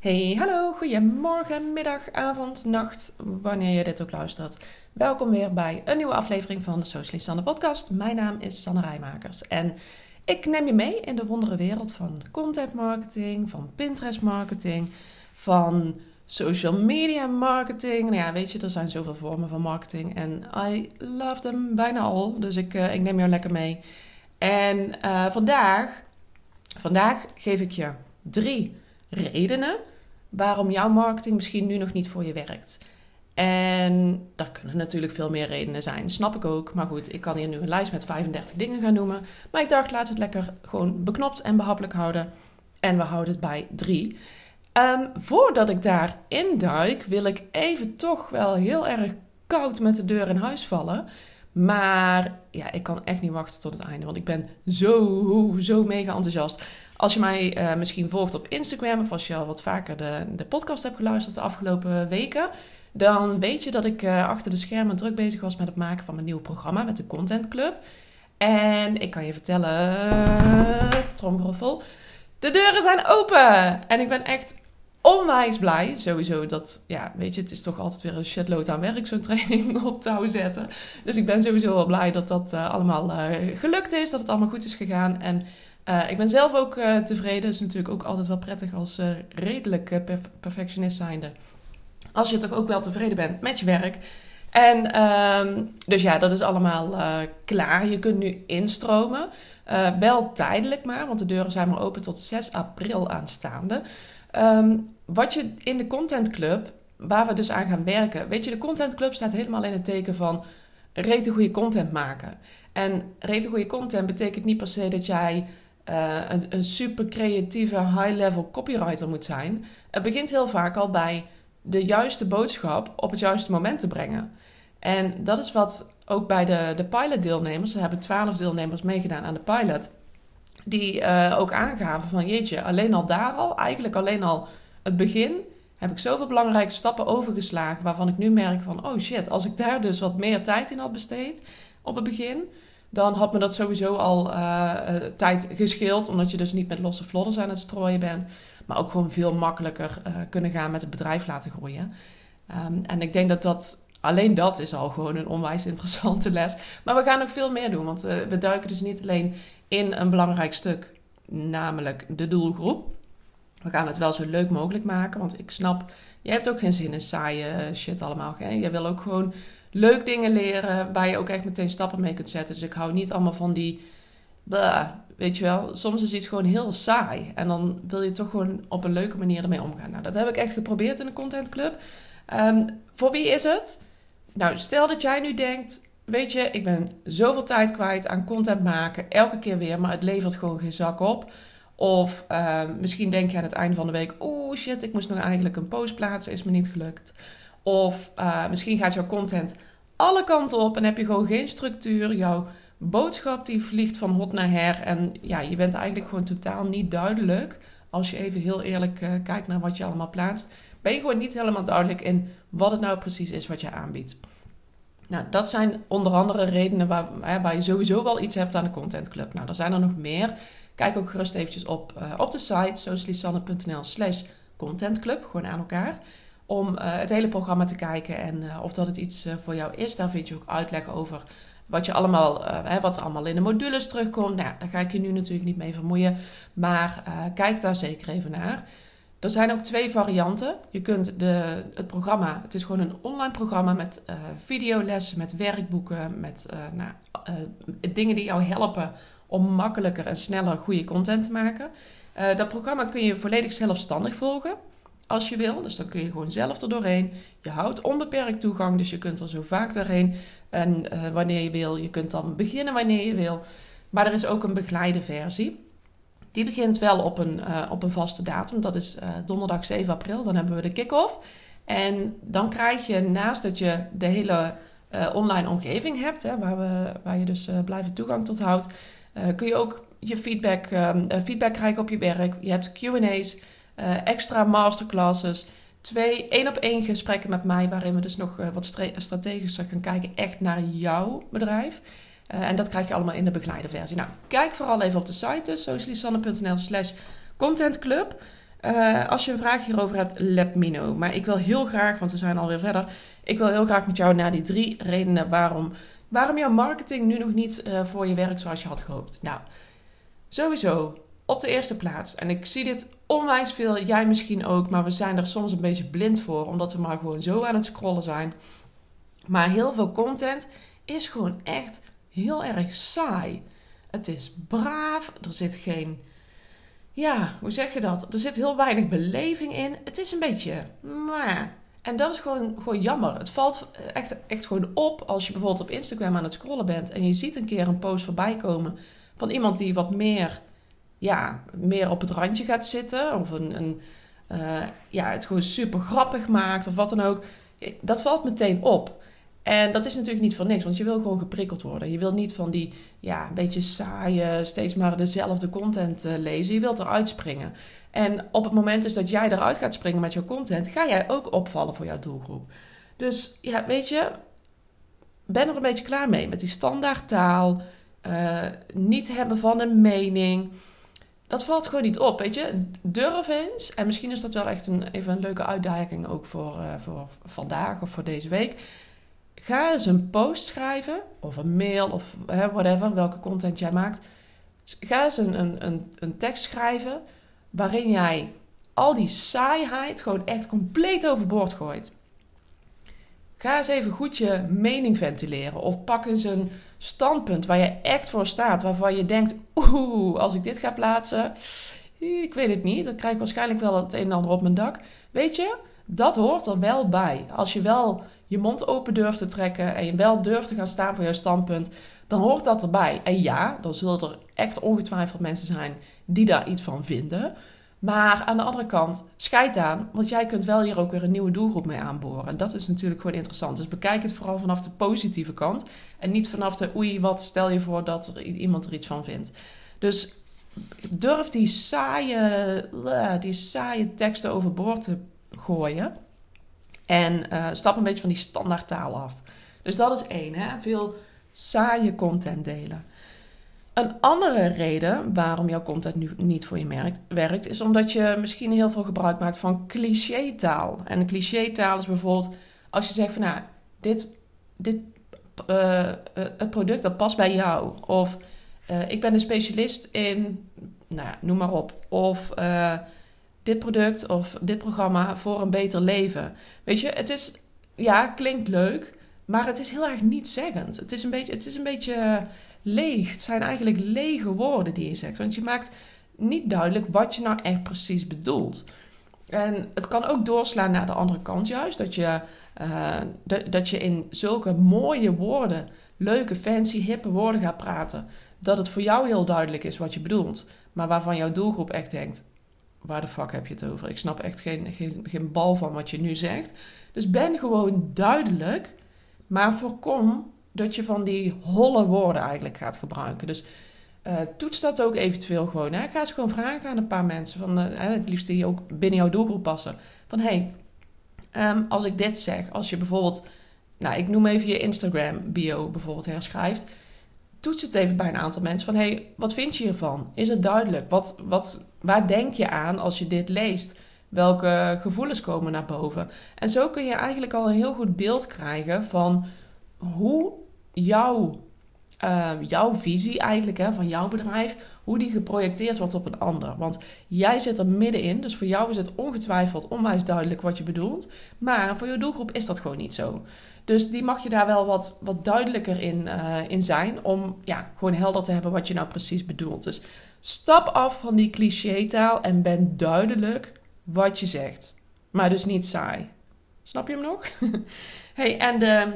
Hey, hallo, goedemorgen, middag, avond, nacht, wanneer je dit ook luistert. Welkom weer bij een nieuwe aflevering van de Socialist podcast. Mijn naam is Sanne Rijmakers en ik neem je mee in de wondere wereld van content marketing, van Pinterest marketing, van social media marketing. Nou ja, weet je, er zijn zoveel vormen van marketing en I love them bijna al. Dus ik, uh, ik neem jou lekker mee. En uh, vandaag, vandaag geef ik je drie redenen waarom jouw marketing misschien nu nog niet voor je werkt. En daar kunnen natuurlijk veel meer redenen zijn, snap ik ook. Maar goed, ik kan hier nu een lijst met 35 dingen gaan noemen. Maar ik dacht, laten we het lekker gewoon beknopt en behappelijk houden. En we houden het bij drie. Um, voordat ik daarin duik, wil ik even toch wel heel erg koud met de deur in huis vallen. Maar ja, ik kan echt niet wachten tot het einde, want ik ben zo, zo mega enthousiast. Als je mij uh, misschien volgt op Instagram of als je al wat vaker de, de podcast hebt geluisterd de afgelopen weken, dan weet je dat ik uh, achter de schermen druk bezig was met het maken van mijn nieuwe programma met de Content Club. En ik kan je vertellen, tromgeroffel, de deuren zijn open! En ik ben echt onwijs blij. Sowieso dat, ja, weet je, het is toch altijd weer een shitload aan werk, zo'n training op touw zetten. Dus ik ben sowieso wel blij dat dat uh, allemaal gelukt is, dat het allemaal goed is gegaan. En uh, ik ben zelf ook tevreden. Het is natuurlijk ook altijd wel prettig als redelijk perf perfectionist zijnde. Als je toch ook wel tevreden bent met je werk. En ehm, dus ja, dat is allemaal klaar. Je kunt nu instromen. wel tijdelijk maar, want de deuren zijn maar open tot 6 april aanstaande. Um, wat je in de Content Club, waar we dus aan gaan werken. Weet je, de Content Club staat helemaal in het teken van rete goede content maken. En rete goede content betekent niet per se dat jij uh, een, super creatieve, high-level copywriter moet zijn. Het begint heel vaak al bij de juiste boodschap op het juiste moment te brengen. En dat is wat ook bij de, de pilot-deelnemers, er hebben twaalf deelnemers meegedaan aan de pilot die uh, ook aangaven van jeetje, alleen al daar al, eigenlijk alleen al het begin, heb ik zoveel belangrijke stappen overgeslagen waarvan ik nu merk van oh shit, als ik daar dus wat meer tijd in had besteed op het begin, dan had me dat sowieso al uh, tijd gescheeld, omdat je dus niet met losse vlodders aan het strooien bent, maar ook gewoon veel makkelijker uh, kunnen gaan met het bedrijf laten groeien. Um, en ik denk dat dat alleen dat is al gewoon een onwijs interessante les. Maar we gaan ook veel meer doen, want we duiken dus niet alleen in een belangrijk stuk, namelijk de doelgroep. We gaan het wel zo leuk mogelijk maken, want ik snap, je hebt ook geen zin in saaie shit allemaal. Je wil ook gewoon leuk dingen leren waar je ook echt meteen stappen mee kunt zetten. Dus ik hou niet allemaal van die, weet je wel, soms is iets gewoon heel saai. En dan wil je toch gewoon op een leuke manier ermee omgaan. Nou, dat heb ik echt geprobeerd in de Content Club. Um, voor wie is het? Nou, stel dat jij nu denkt, weet je, ik ben zoveel tijd kwijt aan content maken, elke keer weer, maar het levert gewoon geen zak op. Of uh, misschien denk je aan het einde van de week, oh shit, ik moest nog eigenlijk een post plaatsen, is me niet gelukt. Of uh, misschien gaat jouw content alle kanten op en heb je gewoon geen structuur. Jouw boodschap die vliegt van hot naar her en ja, je bent eigenlijk gewoon totaal niet duidelijk. Als je even heel eerlijk uh, kijkt naar wat je allemaal plaatst, ben je gewoon niet helemaal duidelijk in wat het nou precies is wat je aanbiedt. Nou, dat zijn onder andere redenen waar, waar je sowieso wel iets hebt aan de Content Club. Nou, er zijn er nog meer. Kijk ook gerust eventjes op, uh, op de site socialisanne.nl slash contentclub, gewoon aan elkaar. Om uh, het hele programma te kijken en uh, of dat het iets voor jou is. Daar vind je ook uitleg over wat, je allemaal, wat er allemaal in de modules terugkomt. Nou, daar ga ik je nu natuurlijk niet mee vermoeien. Maar kijk daar zeker even naar. Er zijn ook twee varianten. Je kunt de, het programma, het is gewoon een online programma met uh, videolessen, met werkboeken, met nou, dingen die jou helpen om makkelijker en sneller goede content te maken. dat programma kun je volledig zelfstandig volgen als je wil. Dus dan kun je gewoon zelf er doorheen. Je houdt onbeperkt toegang, dus je kunt er zo vaak doorheen en wanneer je wil. Je kunt dan beginnen wanneer je wil. Maar er is ook een begeleide versie. Die begint wel op een, uh, op een vaste datum. Dat is uh, donderdag 7 april. Dan hebben we de kick-off. En dan krijg je naast dat je de hele online omgeving hebt, hè, waar, we, waar je dus blijvend toegang tot houdt, kun je ook je feedback, feedback krijgen op je werk. Je hebt QA's, extra masterclasses, twee één op één gesprekken met mij, waarin we dus nog wat strategischer gaan kijken, echt naar jouw bedrijf. Uh, en dat krijg je allemaal in de begeleide versie. Nou, kijk vooral even op de site, dus socialisanne.nl slash contentclub. Uh, als je een vraag hierover hebt, let me know. Maar ik wil heel graag, want we zijn alweer verder. Ik wil heel graag met jou naar die drie redenen waarom, waarom jouw marketing nu nog niet voor je werkt zoals je had gehoopt. Nou, sowieso op de eerste plaats. En ik zie dit onwijs veel, jij misschien ook, maar we zijn er soms een beetje blind voor, omdat we maar gewoon zo aan het scrollen zijn. Maar heel veel content is gewoon echt heel erg saai. Het is braaf, er zit geen. Ja, hoe zeg je dat? Er zit heel weinig beleving in. Het is een beetje. Maar. En dat is gewoon, gewoon jammer. Het valt echt, echt gewoon op als je bijvoorbeeld op Instagram aan het scrollen bent en je ziet een keer een post voorbij komen van iemand die wat meer, ja, meer op het randje gaat zitten. Of een, een uh, ja, het gewoon super grappig maakt of wat dan ook. Dat valt meteen op. En dat is natuurlijk niet voor niks, want je wil gewoon geprikkeld worden. Je wil niet van die ja, een beetje saaie, steeds maar dezelfde content uh, lezen. Je wilt eruit springen. En op het moment dus dat jij eruit gaat springen met jouw content, ga jij ook opvallen voor jouw doelgroep. Dus ja, weet je, ben er een beetje klaar mee met die standaard taal. Uh, niet hebben van een mening. Dat valt gewoon niet op, weet je. Durf eens, en misschien is dat wel echt een, even een leuke uitdaging ook voor, uh, voor vandaag of voor deze week Ga eens een post schrijven, of een mail, of whatever, welke content jij maakt. Ga eens een, een, een, een tekst schrijven waarin jij al die saaiheid gewoon echt compleet overboord gooit. Ga eens even goed je mening ventileren. Of pak eens een standpunt waar je echt voor staat. Waarvan je denkt, oeh, als ik dit ga plaatsen, ik weet het niet. Dan krijg ik waarschijnlijk wel het een en ander op mijn dak. Weet je, dat hoort er wel bij. Als je wel je mond open durft te trekken en je wel durft te gaan staan voor jouw standpunt, dan hoort dat erbij. En ja, dan zullen er echt ongetwijfeld mensen zijn die daar iets van vinden. Maar aan de andere kant, scheid aan, want jij kunt wel hier ook weer een nieuwe doelgroep mee aanboren. En dat is natuurlijk gewoon interessant. Dus bekijk het vooral vanaf de positieve kant en niet vanaf de oei, wat stel je voor dat er iemand er iets van vindt. Dus durf die saaie, die saaie teksten overboord te gooien. En uh, stap een beetje van die standaardtaal af. Dus dat is één, hè? veel saaie content delen. Een andere reden waarom jouw content nu niet voor je merkt, werkt, is omdat je misschien heel veel gebruik maakt van clichétaal. En clichétaal is bijvoorbeeld als je zegt van nou, dit, dit uh, het product dat past bij jou. Of uh, ik ben een specialist in, nou noem maar op. Of dit product of dit programma voor een beter leven. Weet je, het is, ja, klinkt leuk, maar het is heel erg niet zeggend. Het is een beetje, het is een beetje leeg. Het zijn eigenlijk lege woorden die je zegt. Want je maakt niet duidelijk wat je nou echt precies bedoelt. En het kan ook doorslaan naar de andere kant juist. Dat je, uh, dat je in zulke mooie woorden, leuke, fancy, hippe woorden gaat praten. Dat het voor jou heel duidelijk is wat je bedoelt. Maar waarvan jouw doelgroep echt denkt: waar de fuck heb je het over? Ik snap echt geen, geen, geen bal van wat je nu zegt. Dus ben gewoon duidelijk, maar voorkom dat je van die holle woorden eigenlijk gaat gebruiken. Dus uh, toets dat ook eventueel gewoon. Hè? Ga eens gewoon vragen aan een paar mensen, van, uh, het liefst die ook binnen jouw doelgroep passen. Van hey, um, als ik dit zeg, als je bijvoorbeeld, nou ik noem even je Instagram bio bijvoorbeeld herschrijft toets het even bij een aantal mensen van hey, wat vind je hiervan? Is het duidelijk? Wat, wat, waar denk je aan als je dit leest? Welke gevoelens komen naar boven? En zo kun je eigenlijk al een heel goed beeld krijgen van hoe jouw, uh, jouw visie eigenlijk hè, van jouw bedrijf, hoe die geprojecteerd wordt op een ander. Want jij zit er middenin, dus voor jou is het ongetwijfeld onwijs duidelijk wat je bedoelt. Maar voor je doelgroep is dat gewoon niet zo. Dus die mag je daar wel wat, wat duidelijker in, uh, in zijn. Om ja, gewoon helder te hebben wat je nou precies bedoelt. Dus stap af van die clichétaal en ben duidelijk wat je zegt. Maar dus niet saai. Snap je hem nog? hey, en de,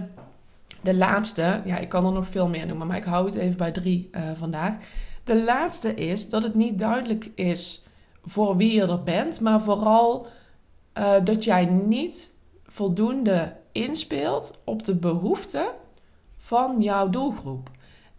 de laatste, ja, ik kan er nog veel meer noemen, maar ik hou het even bij drie uh, vandaag. De laatste is dat het niet duidelijk is voor wie je er bent, maar vooral uh, dat jij niet voldoende inspeelt op de behoeften van jouw doelgroep.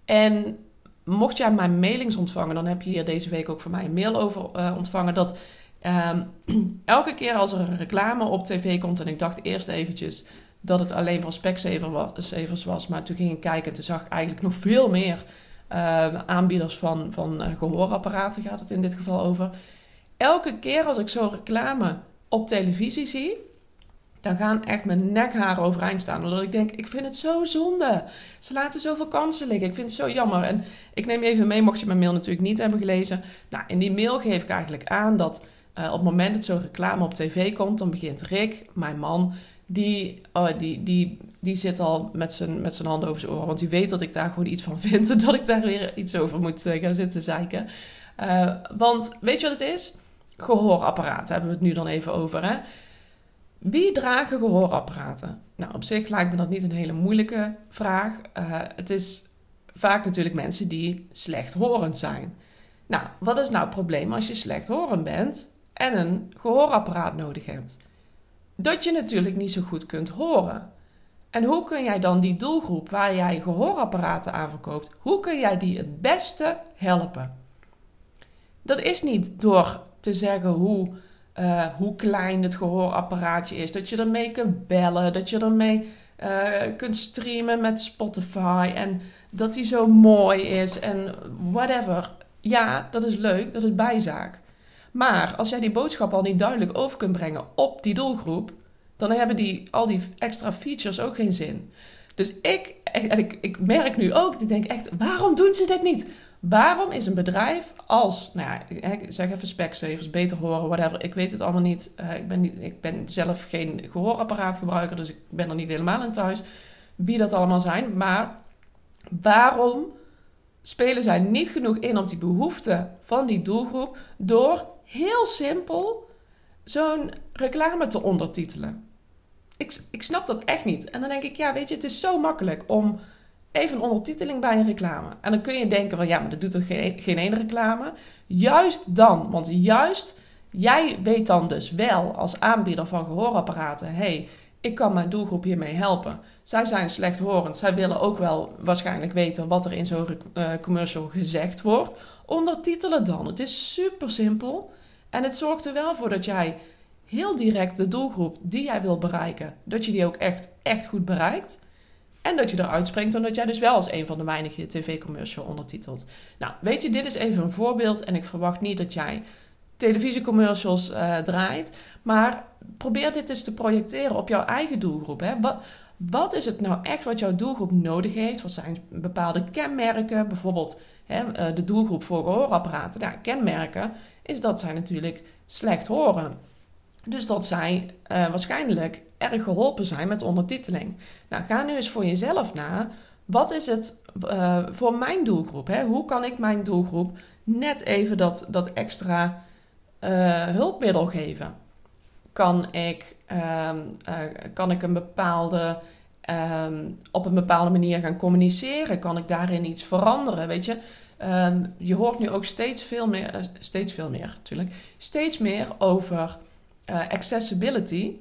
En mocht jij mijn mailings ontvangen, dan heb je hier deze week ook van mij een mail over uh, ontvangen. Dat um, elke keer als er een reclame op tv komt, en ik dacht eerst eventjes dat het alleen voor Specsavers was, maar toen ging ik kijken en toen zag ik eigenlijk nog veel meer uh, aanbieders van, van uh, gehoorapparaten, gaat het in dit geval over. elke keer als ik zo'n reclame op televisie zie, dan gaan echt mijn nekharen overeind staan. Omdat ik denk, ik vind het zo zonde. Ze laten zoveel kansen liggen. Ik vind het zo jammer. En ik neem even mee, mocht je mijn mail natuurlijk niet hebben gelezen. Nou, in die mail geef ik eigenlijk aan dat uh, op het moment dat zo'n reclame op tv komt, dan begint Rick, mijn man, die, oh, die, die, die zit al met zijn, met zijn handen over zijn oren. Want die weet dat ik daar gewoon iets van vind. En dat ik daar weer iets over moet uh, gaan zitten zeiken. Uh, want weet je wat het is? Gehoorapparaat hebben we het nu dan even over. Hè? Wie dragen gehoorapparaten? Nou, op zich lijkt me dat niet een hele moeilijke vraag. Uh, het is vaak natuurlijk mensen die slechthorend zijn. Nou, wat is nou het probleem als je slechthorend bent en een gehoorapparaat nodig hebt? Dat je natuurlijk niet zo goed kunt horen. En hoe kun jij dan die doelgroep waar jij gehoorapparaten aan verkoopt, hoe kun jij die het beste helpen? Dat is niet door te zeggen hoe uh, hoe klein het gehoorapparaatje is. Dat je ermee kunt bellen, dat je ermee uh, kunt streamen met Spotify en dat die zo mooi is en whatever. Ja, dat is leuk, dat is bijzaak. Maar als jij die boodschap al niet duidelijk over kunt brengen op die doelgroep, dan hebben die, al die extra features ook geen zin. Dus ik, en ik, ik merk nu ook, ik denk echt, waarom doen ze dit niet? Waarom is een bedrijf als, nou ja, ik zeg even Specsavers, beter horen, whatever, ik weet het allemaal niet. Uh, ik, ben niet ik ben zelf geen gehoorapparaatgebruiker, dus ik ben er niet helemaal in thuis wie dat allemaal zijn. Maar waarom spelen zij niet genoeg in op die behoeften van die doelgroep door heel simpel zo'n reclame te ondertitelen? Ik, ik snap dat echt niet. En dan denk ik, ja, weet je, het is zo makkelijk om even een ondertiteling bij een reclame. En dan kun je denken van ja, maar dat doet toch geen, geen ene reclame? Juist dan, want juist jij weet dan dus wel als aanbieder van gehoorapparaten, hey, ik kan mijn doelgroep hiermee helpen. Zij zijn slechthorend. Zij willen ook wel waarschijnlijk weten wat er in zo'n uh, commercial gezegd wordt. Ondertitelen dan. Het is super simpel. En het zorgt er wel voor dat jij heel direct de doelgroep die jij wil bereiken, dat je die ook echt, echt goed bereikt. En dat je eruit springt omdat jij dus wel als een van de weinige tv-commercial ondertitelt. Nou, weet je, dit is even een voorbeeld. En ik verwacht niet dat jij televisiecommercials uh, draait. Maar probeer dit eens te projecteren op jouw eigen doelgroep. Hè? Wat, wat is het nou echt wat jouw doelgroep nodig heeft? Wat zijn bepaalde kenmerken? Bijvoorbeeld hè, eh, de doelgroep voor gehoorapparaten. Nou, kenmerken is dat zij natuurlijk slecht horen. Dus dat zij uh, waarschijnlijk erg geholpen zijn met ondertiteling. Nou, ga nu eens voor jezelf na. Wat is het voor mijn doelgroep? Hè? Hoe kan ik mijn doelgroep net even dat, dat extra uh, hulpmiddel geven? Kan ik, um, kan ik een bepaalde, um, op een bepaalde manier gaan communiceren? Kan ik daarin iets veranderen? Weet je, um, je hoort nu ook steeds veel meer, steeds veel meer natuurlijk, steeds meer over accessibility,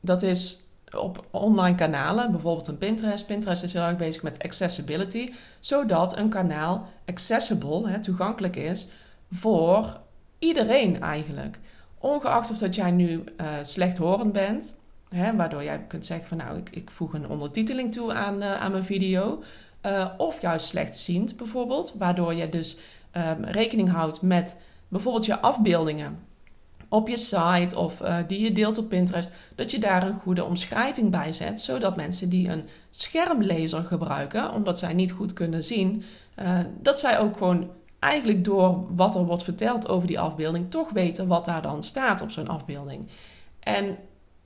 dat is op online kanalen, bijvoorbeeld een Pinterest. Pinterest is heel erg bezig met accessibility, zodat een kanaal accessible, hè, toegankelijk is voor iedereen eigenlijk. Ongeacht of dat jij nu uh, slechthorend bent, hè, waardoor jij kunt zeggen van nou, ik, ik voeg een ondertiteling toe aan, uh, aan mijn video. Uh, of juist slechtziend bijvoorbeeld, waardoor je dus um, rekening houdt met bijvoorbeeld je afbeeldingen op je site of die je deelt op Pinterest, dat je daar een goede omschrijving bij zet, zodat mensen die een schermlezer gebruiken, omdat zij niet goed kunnen zien, dat zij ook gewoon eigenlijk door wat er wordt verteld over die afbeelding, toch weten wat daar dan staat op zo'n afbeelding. En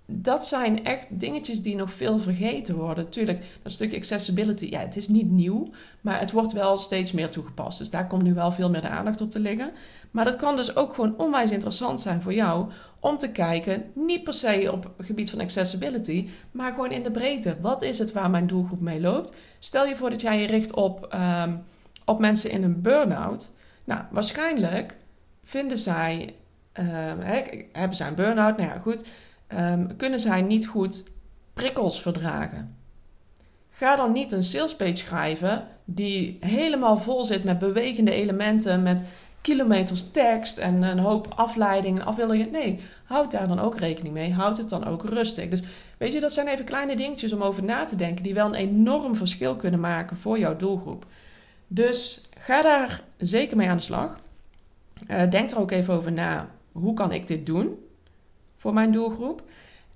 dat zijn echt dingetjes die nog veel vergeten worden. Tuurlijk, dat stukje accessibility, ja, het is niet nieuw, maar het wordt wel steeds meer toegepast. Dus daar komt nu wel veel meer de aandacht op te liggen. Maar dat kan dus ook gewoon onwijs interessant zijn voor jou om te kijken, niet per se op het gebied van accessibility, maar gewoon in de breedte. Wat is het waar mijn doelgroep mee loopt? Stel je voor dat jij je richt op, um, op mensen in een burn-out. Nou, waarschijnlijk vinden zij, uh, hebben zij een burn-out? Nou ja, goed um, kunnen zij niet goed prikkels verdragen. Ga dan niet een salespage schrijven die helemaal vol zit met bewegende elementen, met kilometers tekst en een hoop afleidingen en afbeeldingen. Nee, houd daar dan ook rekening mee. Houd het dan ook rustig. Dus weet je, dat zijn even kleine dingetjes om over na te denken die wel een enorm verschil kunnen maken voor jouw doelgroep. Dus ga daar zeker mee aan de slag. Uh, denk er ook even over na hoe kan ik dit doen voor mijn doelgroep?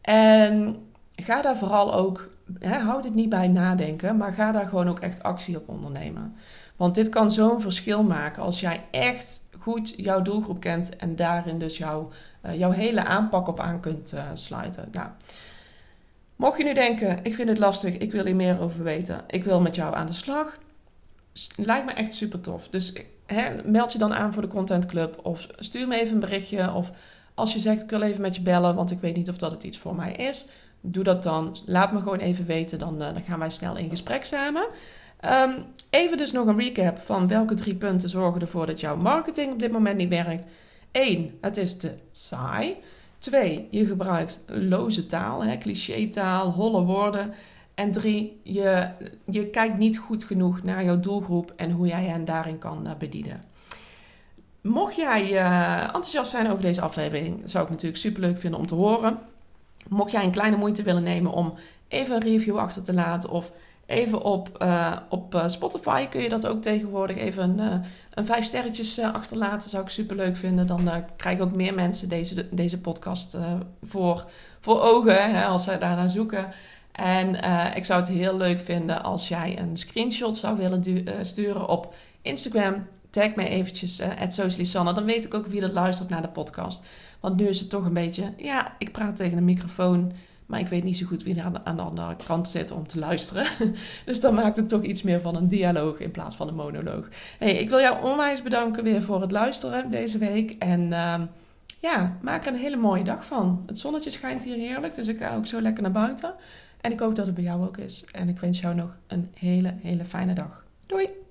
En ga daar vooral ook, hè, houd het niet bij nadenken, maar ga daar gewoon ook echt actie op ondernemen. Want dit kan zo'n verschil maken als jij echt goed jouw doelgroep kent en daarin dus jouw, uh, jouw hele aanpak op aan kunt uh, sluiten. Nou, mocht je nu denken, ik vind het lastig, ik wil hier meer over weten, ik wil met jou aan de slag, lijkt me echt super tof. Dus meld je dan aan voor de Content Club of stuur me even een berichtje of als je zegt ik wil even met je bellen, want ik weet niet of dat het iets voor mij is, doe dat dan. Laat me gewoon even weten, dan, uh, dan gaan wij snel in gesprek samen. Um, even dus nog een recap van welke drie punten zorgen ervoor dat jouw marketing op dit moment niet werkt. 1. Het is te saai. 2. Je gebruikt loze taal, hè, cliché taal, holle woorden. En 3. Je, je kijkt niet goed genoeg naar jouw doelgroep en hoe jij hen daarin kan uh, bedienen. Mocht jij uh, enthousiast zijn over deze aflevering, zou ik natuurlijk super leuk vinden om te horen. Mocht jij een kleine moeite willen nemen om even een review achter te laten of even op, uh, op Spotify kun je dat ook tegenwoordig even een, een vijf sterretjes achterlaten. Zou ik super leuk vinden. Dan krijgen ook meer mensen deze, deze podcast voor, voor ogen hè, als zij daarnaar zoeken. En ik zou het heel leuk vinden als jij een screenshot zou willen sturen op Instagram. Tag mij eventjes uh, Dan weet ik ook wie er luistert naar de podcast. Want nu is het toch een beetje, ja, ik praat tegen een microfoon. Maar ik weet niet zo goed wie er aan de, andere kant zit om te luisteren. dus dan maakt het toch iets meer van een dialoog in plaats van een monoloog. Hey, ik wil jou onwijs bedanken weer voor het luisteren deze week. En uh, ja, maak er een hele mooie dag van. Het zonnetje schijnt hier heerlijk, dus ik ga ook zo lekker naar buiten. En ik hoop dat het bij jou ook is. En ik wens jou nog een hele, hele fijne dag. Doei!